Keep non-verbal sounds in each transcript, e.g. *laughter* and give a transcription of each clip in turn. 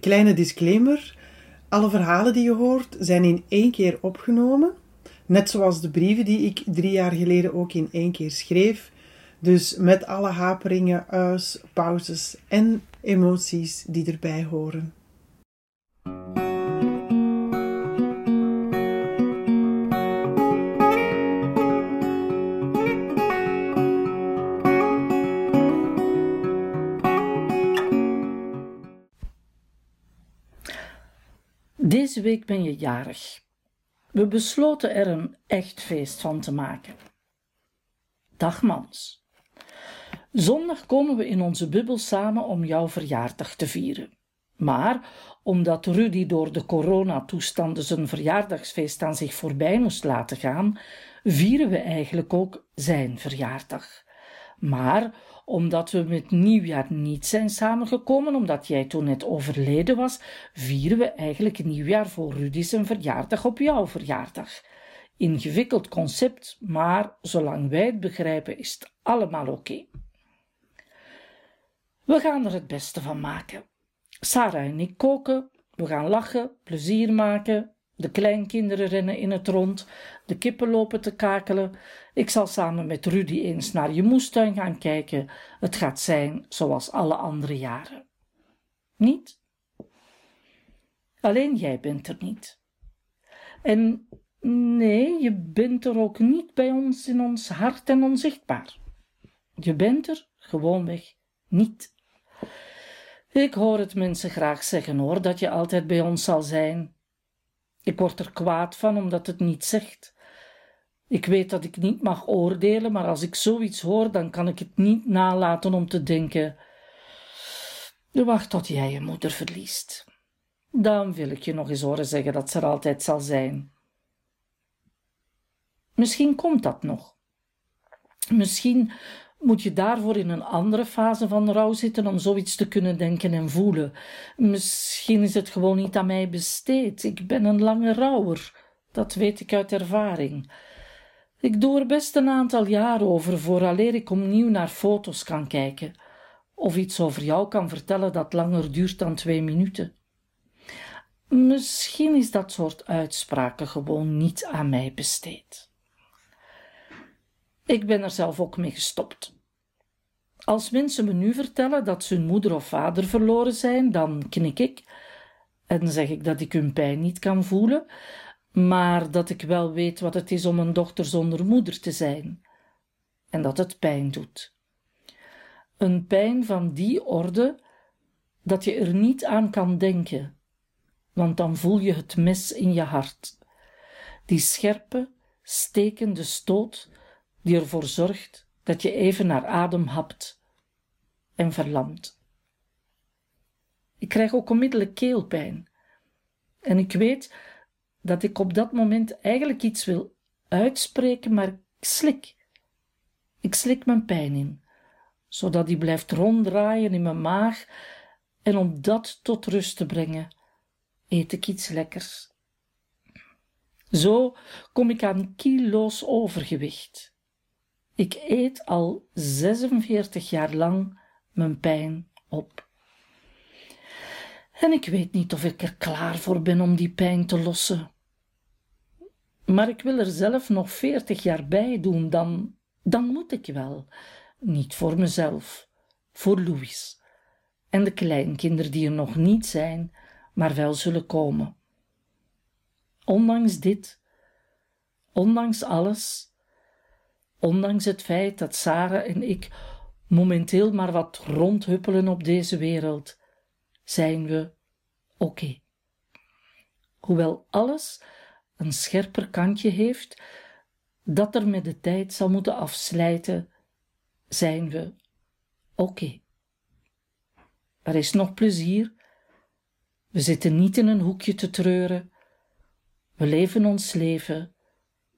kleine disclaimer. Alle verhalen die je hoort zijn in één keer opgenomen. Net zoals de brieven die ik drie jaar geleden ook in één keer schreef. Dus met alle haperingen, us, pauzes en emoties die erbij horen. Deze week ben je jarig. We besloten er een echt feest van te maken. Dag Mans. Zondag komen we in onze bubbel samen om jouw verjaardag te vieren. Maar omdat Rudy door de coronatoestanden zijn verjaardagsfeest aan zich voorbij moest laten gaan, vieren we eigenlijk ook zijn verjaardag. Maar omdat we met nieuwjaar niet zijn samengekomen, omdat jij toen net overleden was, vieren we eigenlijk nieuwjaar voor Rudy zijn verjaardag op jouw verjaardag. Ingewikkeld concept, maar zolang wij het begrijpen is het allemaal oké. We gaan er het beste van maken. Sarah en ik koken, we gaan lachen, plezier maken, de kleinkinderen rennen in het rond, de kippen lopen te kakelen. Ik zal samen met Rudy eens naar je moestuin gaan kijken. Het gaat zijn zoals alle andere jaren. Niet? Alleen jij bent er niet. En nee, je bent er ook niet bij ons in ons hart en onzichtbaar. Je bent er gewoonweg niet. Ik hoor het mensen graag zeggen hoor, dat je altijd bij ons zal zijn. Ik word er kwaad van omdat het niet zegt. Ik weet dat ik niet mag oordelen, maar als ik zoiets hoor, dan kan ik het niet nalaten om te denken: wacht tot jij je moeder verliest. Dan wil ik je nog eens horen zeggen dat ze er altijd zal zijn. Misschien komt dat nog. Misschien moet je daarvoor in een andere fase van rouw zitten om zoiets te kunnen denken en voelen. Misschien is het gewoon niet aan mij besteed. Ik ben een lange rouwer. Dat weet ik uit ervaring. Ik doe er best een aantal jaar over vooraleer ik opnieuw naar foto's kan kijken of iets over jou kan vertellen dat langer duurt dan twee minuten. Misschien is dat soort uitspraken gewoon niet aan mij besteed. Ik ben er zelf ook mee gestopt. Als mensen me nu vertellen dat ze hun moeder of vader verloren zijn, dan knik ik en zeg ik dat ik hun pijn niet kan voelen, maar dat ik wel weet wat het is om een dochter zonder moeder te zijn en dat het pijn doet. Een pijn van die orde dat je er niet aan kan denken, want dan voel je het mes in je hart. Die scherpe, stekende stoot die ervoor zorgt dat je even naar adem hapt en verlamt. Ik krijg ook onmiddellijk keelpijn. En ik weet dat ik op dat moment eigenlijk iets wil uitspreken, maar ik slik. Ik slik mijn pijn in, zodat die blijft ronddraaien in mijn maag, en om dat tot rust te brengen, eet ik iets lekkers. Zo kom ik aan kilo's overgewicht. Ik eet al 46 jaar lang mijn pijn op. En ik weet niet of ik er klaar voor ben om die pijn te lossen. Maar ik wil er zelf nog 40 jaar bij doen, dan, dan moet ik wel. Niet voor mezelf, voor Louis en de kleinkinderen die er nog niet zijn, maar wel zullen komen. Ondanks dit, ondanks alles, Ondanks het feit dat Sarah en ik momenteel maar wat rondhuppelen op deze wereld, zijn we oké. Hoewel alles een scherper kantje heeft, dat er met de tijd zal moeten afslijten, zijn we oké. Er is nog plezier. We zitten niet in een hoekje te treuren. We leven ons leven.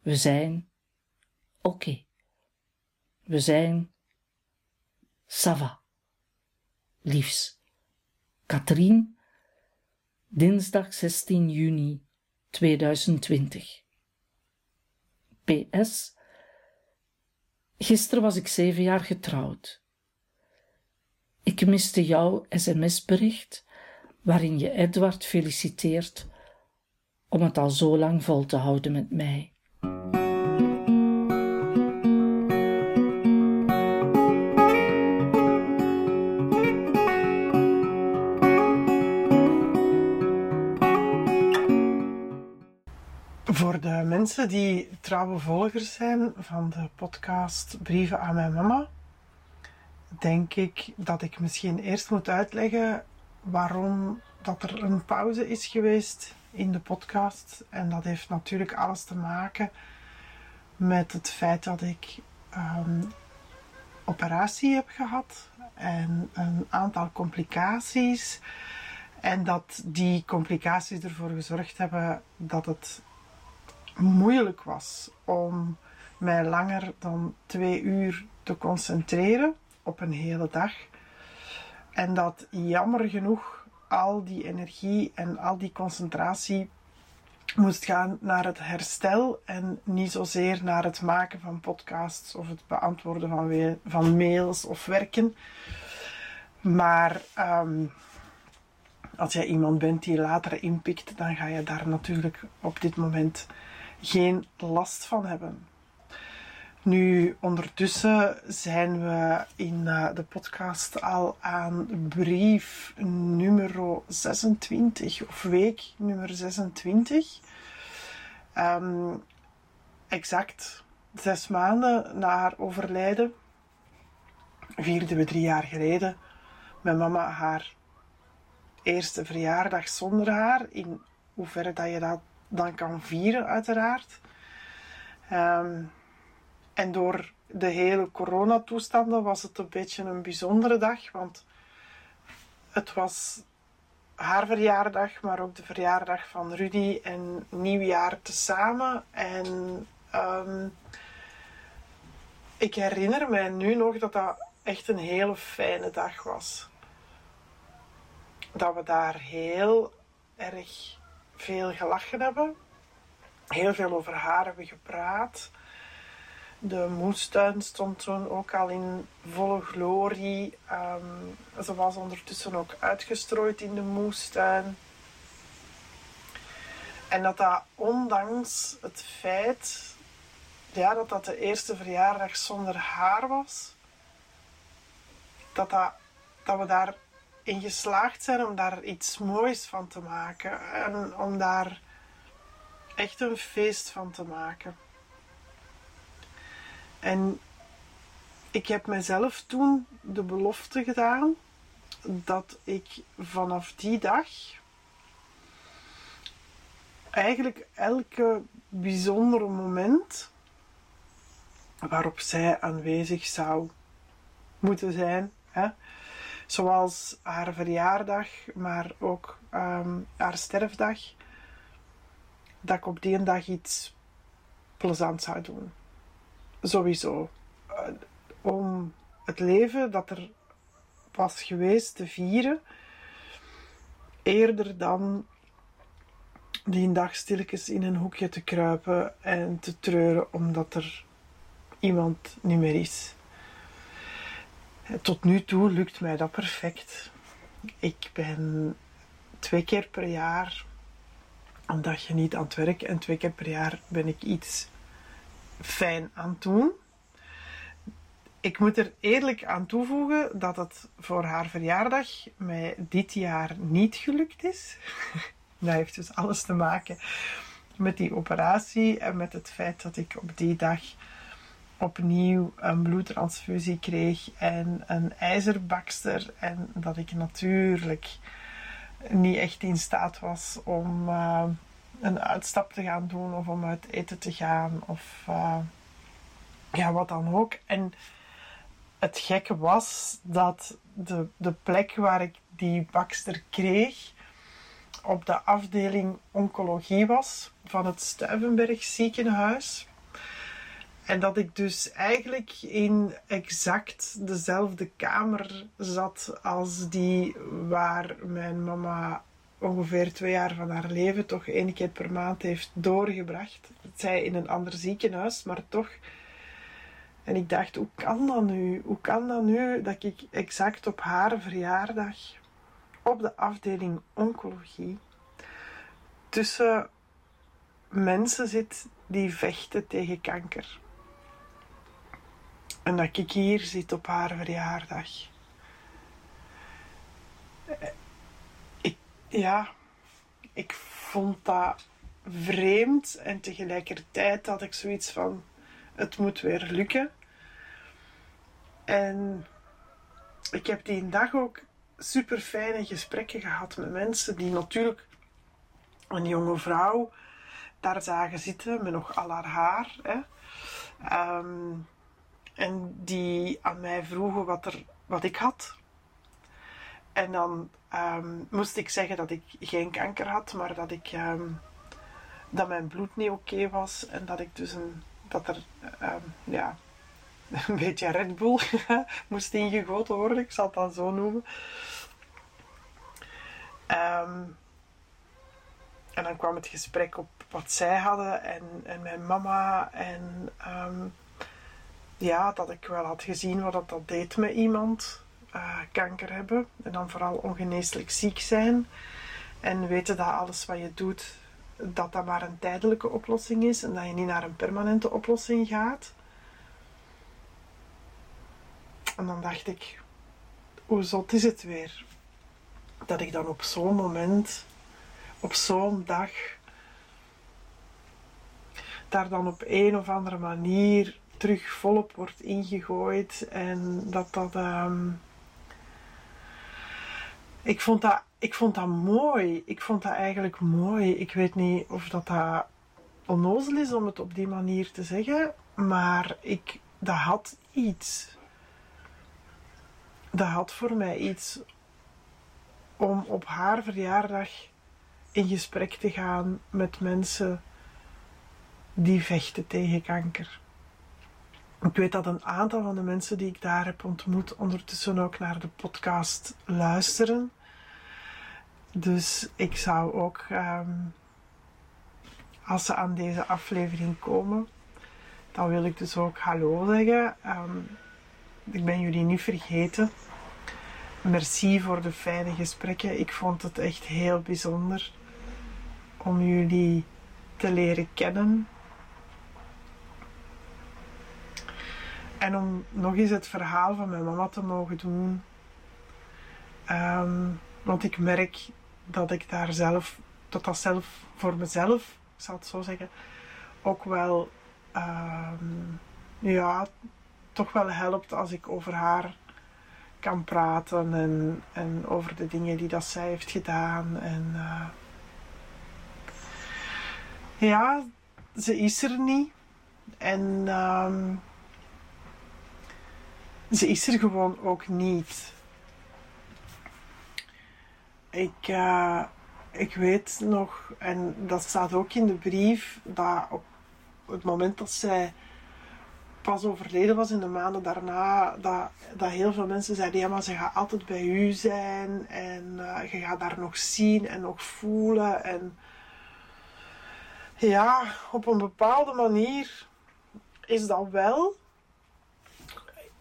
We zijn oké. We zijn Sava. Liefs. Katrien, dinsdag 16 juni 2020. PS. Gisteren was ik zeven jaar getrouwd. Ik miste jouw sms-bericht, waarin je Edward feliciteert om het al zo lang vol te houden met mij. Mensen die trouwe volgers zijn van de podcast Brieven aan mijn mama, denk ik dat ik misschien eerst moet uitleggen waarom dat er een pauze is geweest in de podcast. En dat heeft natuurlijk alles te maken met het feit dat ik um, operatie heb gehad en een aantal complicaties. En dat die complicaties ervoor gezorgd hebben dat het moeilijk was om mij langer dan twee uur te concentreren op een hele dag. En dat jammer genoeg al die energie en al die concentratie moest gaan naar het herstel en niet zozeer naar het maken van podcasts of het beantwoorden van, mails of werken. Maar um, als jij iemand bent die later inpikt, dan ga je daar natuurlijk op dit moment geen last van hebben. Nu, ondertussen zijn we in uh, de podcast al aan brief nummer 26, of week nummer 26. Um, exact zes maanden na haar overlijden vierden we drie jaar geleden met mama haar eerste verjaardag zonder haar. In hoeverre dat je dat dan kan vieren, uiteraard. Um, en door de hele coronatoestanden was het een beetje een bijzondere dag, want het was haar verjaardag, maar ook de verjaardag van Rudy en nieuwjaar tezamen. En um, ik herinner mij nu nog dat dat echt een hele fijne dag was. Dat we daar heel erg veel gelachen hebben, heel veel over haar hebben gepraat. De moestuin stond toen ook al in volle glorie. Um, ze was ondertussen ook uitgestrooid in de moestuin. En dat dat ondanks het feit ja, dat dat de eerste verjaardag zonder haar was, dat, dat, dat we daarin geslaagd zijn om daar iets moois van te maken. En om daar echt een feest van te maken. En ik heb mezelf toen de belofte gedaan dat ik vanaf die dag eigenlijk elke bijzondere moment waarop zij aanwezig zou moeten zijn, hè, zoals haar verjaardag, maar ook ehm, haar sterfdag, dat ik op die dag iets plezants zou doen sowieso. Eh, om het leven dat er was geweest te vieren. Eerder dan die dag stilletjes in een hoekje te kruipen en te treuren omdat er iemand niet meer is. Tot nu toe lukt mij dat perfect. Ik ben twee keer per jaar een dagje niet aan het werk en twee keer per jaar ben ik iets fijn aan doen. Ik moet er eerlijk aan toevoegen dat het voor haar verjaardag mij dit jaar niet gelukt is. *laughs* dat heeft dus alles te maken met die operatie en met het feit dat ik op die dag opnieuw een bloedtransfusie kreeg en een ijzerbakster en dat ik natuurlijk niet echt in staat was om uh, een uitstap te gaan doen of om uit eten te gaan of uh, ja, wat dan ook. En het gekke was dat de, de plek waar ik die bakster kreeg op de afdeling oncologie was van het Stuivenberg ziekenhuis. En dat ik dus eigenlijk in exact dezelfde kamer zat als die waar mijn mama ongeveer twee jaar van haar leven toch één keer per maand heeft doorgebracht. Zij in een ander ziekenhuis, maar toch. En ik dacht, hoe kan dat nu? Hoe kan dat nu dat ik exact op haar verjaardag op de afdeling oncologie tussen mensen zit die vechten tegen kanker. En dat ik hier zit op haar verjaardag. Ik, ja, ik vond dat vreemd en tegelijkertijd had ik zoiets van: het moet weer lukken. En ik heb die dag ook super fijne gesprekken gehad met mensen die natuurlijk een jonge vrouw daar zagen zitten met nog al haar haar. Hè. Ehm, en die aan mij vroegen wat, er, wat ik had. En dan ehm, moest ik zeggen dat ik geen kanker had, maar dat, ik, ehm, dat mijn bloed niet oké was. En dat ik dus een, dat er ja, *laughs* een beetje Red Bull *laughs* moest ingegoten worden, ik zal het dan zo noemen. en dan kwam het gesprek op wat zij hadden en, en mijn mama. En ehm, ja, dat ik wel had gezien wat dat, dat deed met iemand. Uh, kanker hebben. En dan vooral ongeneeslijk ziek zijn. En weten dat alles wat je doet, dat dat maar een tijdelijke oplossing is. En dat je niet naar een permanente oplossing gaat. En dan dacht ik, hoe zot is het weer? Dat ik dan op zo'n moment, op zo'n dag, daar dan op een of andere manier terug volop wordt ingegooid. En dat dat. Ehm, ik, vond dat ik vond dat mooi. Ik vond dat eigenlijk mooi. Ik weet niet of dat, dat onnozel is om het op die manier te zeggen. Maar ik, dat had iets. Dat had voor mij iets om op haar verjaardag in gesprek te gaan met mensen die vechten tegen kanker. Ik weet dat een aantal van de mensen die ik daar heb ontmoet ondertussen ook naar de podcast luisteren. Dus ik zou ook, ehm, als ze aan deze aflevering komen, dan wil ik dus ook hallo zeggen. Ehm, ik ben jullie niet vergeten. Merci voor de fijne gesprekken. Ik vond het echt heel bijzonder om jullie te leren kennen En om nog eens het verhaal van mijn mama te mogen doen. Ehm, want ik merk dat ik daar zelf, dat dat zelf voor mezelf, ik zal het zo zeggen, ook wel, ehm, ja, toch wel helpt als ik over haar kan praten en, en over de dingen die dat zij heeft gedaan. En uh, ja, ze is er niet. En um, *laughs* ze is er gewoon ook niet. Ik, uh, ik weet nog, en dat staat ook in de brief, dat op het moment dat zij pas overleden was in de maanden daarna, dat, dat heel veel mensen zeiden, ja maar ze gaat altijd bij u zijn en uh, je gaat daar nog zien en nog voelen. En ja, op een bepaalde manier is dat wel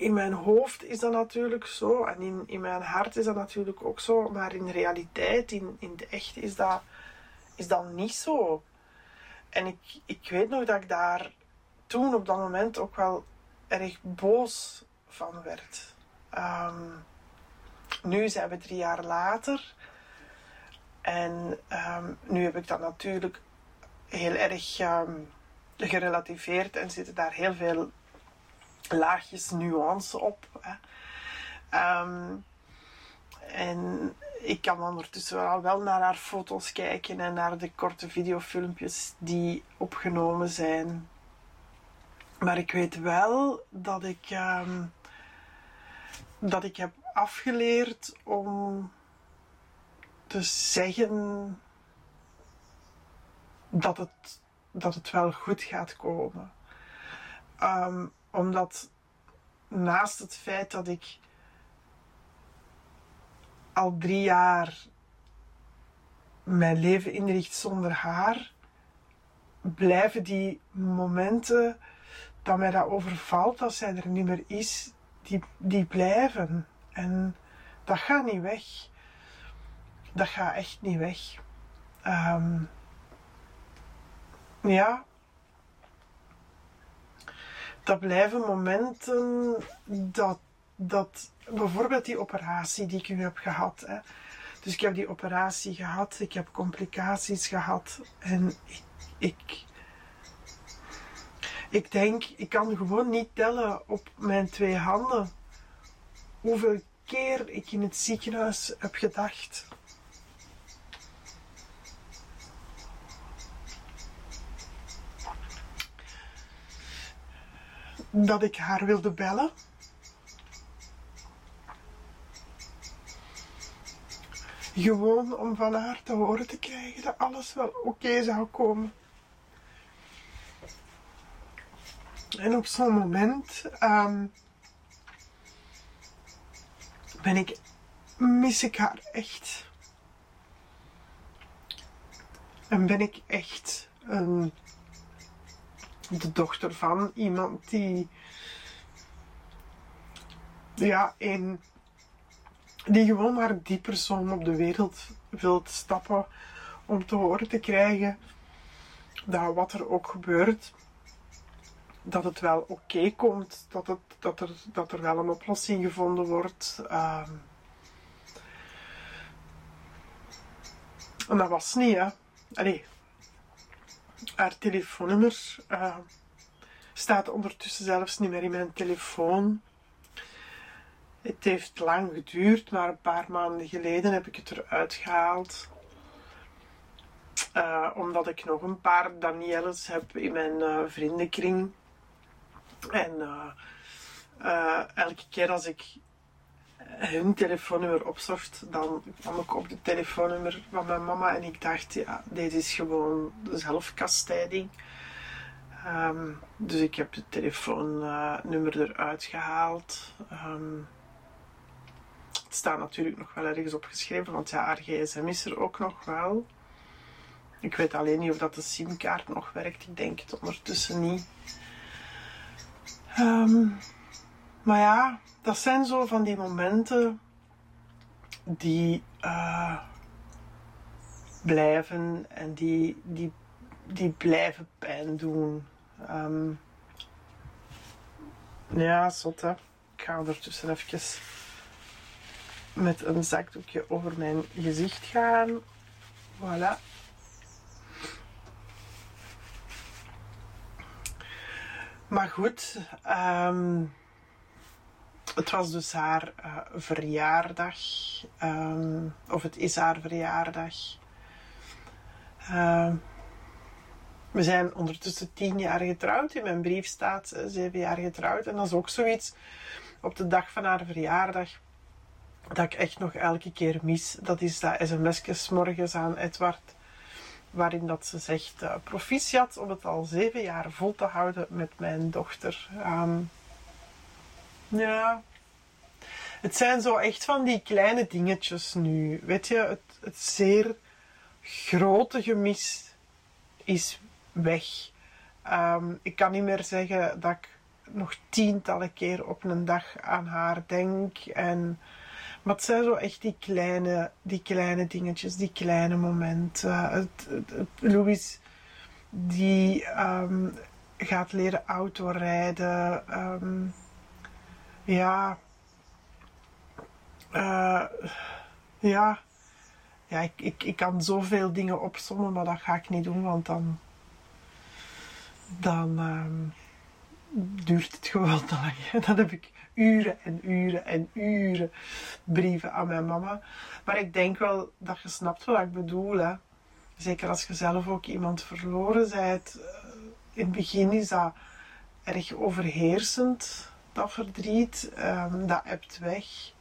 in mijn hoofd is dat natuurlijk zo en in, in mijn hart is dat natuurlijk ook zo, maar in realiteit, in, in de echt, is dat, is dat niet zo. En ik, ik weet nog dat ik daar toen op dat moment ook wel erg boos van werd. Ehm, nu zijn we drie jaar later en ehm, nu heb ik dat natuurlijk heel erg um, gerelativeerd en zitten daar heel veel laagjes nuance op. Hè. Ehm, en ik kan ondertussen al wel naar haar foto's kijken en naar de korte videofilmpjes die opgenomen zijn. Maar ik weet wel dat ik, ehm, dat ik heb afgeleerd om te zeggen dat het, dat het wel goed gaat komen. Ehm, omdat naast het feit dat ik al drie jaar mijn leven inricht zonder haar, blijven die momenten dat mij dat overvalt als zij er niet meer is, die, die blijven. En dat gaat niet weg. dat gaat echt niet weg. Ehm, ja, dat blijven momenten dat, dat bijvoorbeeld die operatie die ik nu heb gehad. Hè. Dus ik heb die operatie gehad, ik heb complicaties gehad en ik, ik, ik denk, ik kan gewoon niet tellen op mijn twee handen hoeveel keer ik in het ziekenhuis heb gedacht. Dat ik haar wilde bellen. Gewoon om van haar te horen te krijgen dat alles wel oké zou komen. En op zo'n moment ehm, ben ik, mis ik haar echt. En ben ik echt een, de dochter van iemand die, ja, een, die gewoon maar die persoon op de wereld wilt stappen om te horen te krijgen dat wat er ook gebeurt, dat het wel oké komt, dat, het, dat, er, dat er wel een oplossing gevonden wordt. Ehm, en dat was niet, hè. Allee, haar telefoonnummer uh, staat ondertussen zelfs niet meer in mijn telefoon. Het heeft lang geduurd, maar een paar maanden geleden heb ik het eruit gehaald. Uh, omdat ik nog een paar Danielles heb in mijn uh, vriendenkring. En uh, elke keer als ik hun telefoonnummer opzocht, dan kwam ik op de telefoonnummer van mijn mama en ik dacht, ja, dit is gewoon zelfkastijding. Um, dus ik heb het telefoonnummer eruit gehaald. Um, het staat natuurlijk nog wel ergens opgeschreven, want ja, haar gsm is er ook nog wel. Ik weet alleen niet of dat de simkaart nog werkt. Ik denk het ondertussen niet. Um, maar ja, dat zijn zo van die momenten die uh, blijven en die, die, die blijven pijn doen. Um, ja, zot hè. Ik ga ondertussen even met een zakdoekje over mijn gezicht gaan. Voilà. Maar goed, um, het was dus haar uh, verjaardag. Um, of het is haar verjaardag. Uh, we zijn ondertussen tien jaar getrouwd. In mijn brief staat uh, zeven jaar getrouwd. En dat is ook zoiets op de dag van haar verjaardag. Dat ik echt nog elke keer mis. Dat is dat sms'jes morgens aan Edward waarin dat ze zegt uh, proficiat om het al zeven jaar vol te houden met mijn dochter. Um, ja, het zijn zo echt van die kleine dingetjes nu. Weet je, het, het zeer grote gemis is weg. Um, ik kan niet meer zeggen dat ik nog tientallen keer op een dag aan haar denk en maar het zijn zo echt die kleine, die kleine dingetjes, die kleine momenten. Het, Louis die um, gaat leren autorijden. Um, ja. Uh, ja. Ja, ik, ik, ik kan zoveel dingen opzommen, maar dat ga ik niet doen, want dan... Dan um, duurt het gewoon te lang. *laughs* Dan heb ik uren en uren en uren brieven aan mijn mama. Maar ik denk wel dat je snapt wat ik bedoel. Hè. Zeker als je zelf ook iemand verloren bent. Eh, in het begin is dat erg overheersend, dat verdriet. Um, dat hebt weg.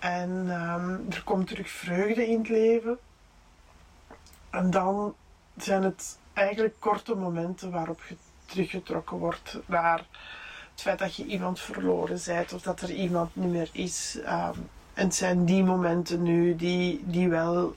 En um, er komt terug vreugde in het leven. En dan zijn het eigenlijk korte momenten waarop je teruggetrokken wordt naar het feit dat je iemand verloren bent of dat er iemand niet meer is. Um, en het zijn die momenten nu die, die wel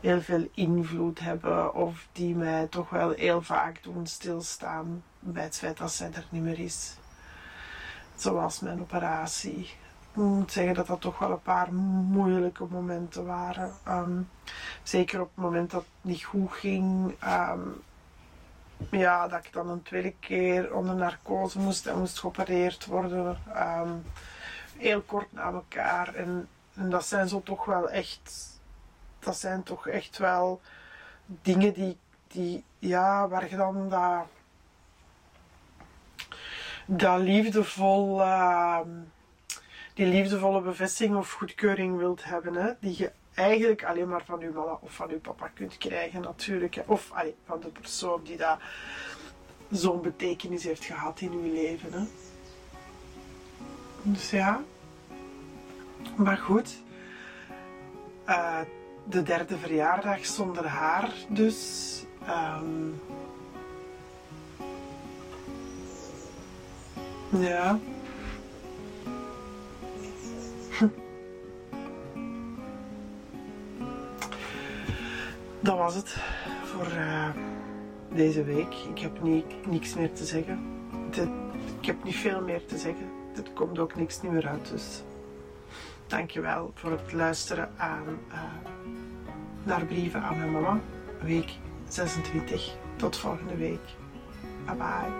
heel veel invloed hebben of die mij toch wel heel vaak doen stilstaan bij het feit dat zij er niet meer is. Zoals mijn operatie. Moet zeggen dat dat toch wel een paar moeilijke momenten waren. Ehm, zeker op het moment dat het niet goed ging. Ehm, ja, dat ik dan een tweede keer onder narcose moest en moest geopereerd worden. Ehm, heel kort na elkaar. En, en dat zijn zo toch wel echt. Dat zijn toch echt wel dingen die, die ja, waar je dan dat, dat liefdevol, die liefdevolle bevestiging of goedkeuring wilt hebben, hè, die je eigenlijk alleen maar van je mama of van je papa kunt krijgen natuurlijk. Hè. Of van de persoon die dat zo'n betekenis heeft gehad in uw leven. Hè. Dus ja. Maar goed. Uh, de derde verjaardag zonder haar dus. Um, ja. Dat was het voor uh, deze week. Ik heb niet, niks meer te zeggen. Ik heb niet veel meer te zeggen. Er komt ook niks meer uit. Dus dankjewel voor het luisteren aan, uh, naar brieven aan mijn mama. Week 26. Tot volgende week. Bye bye.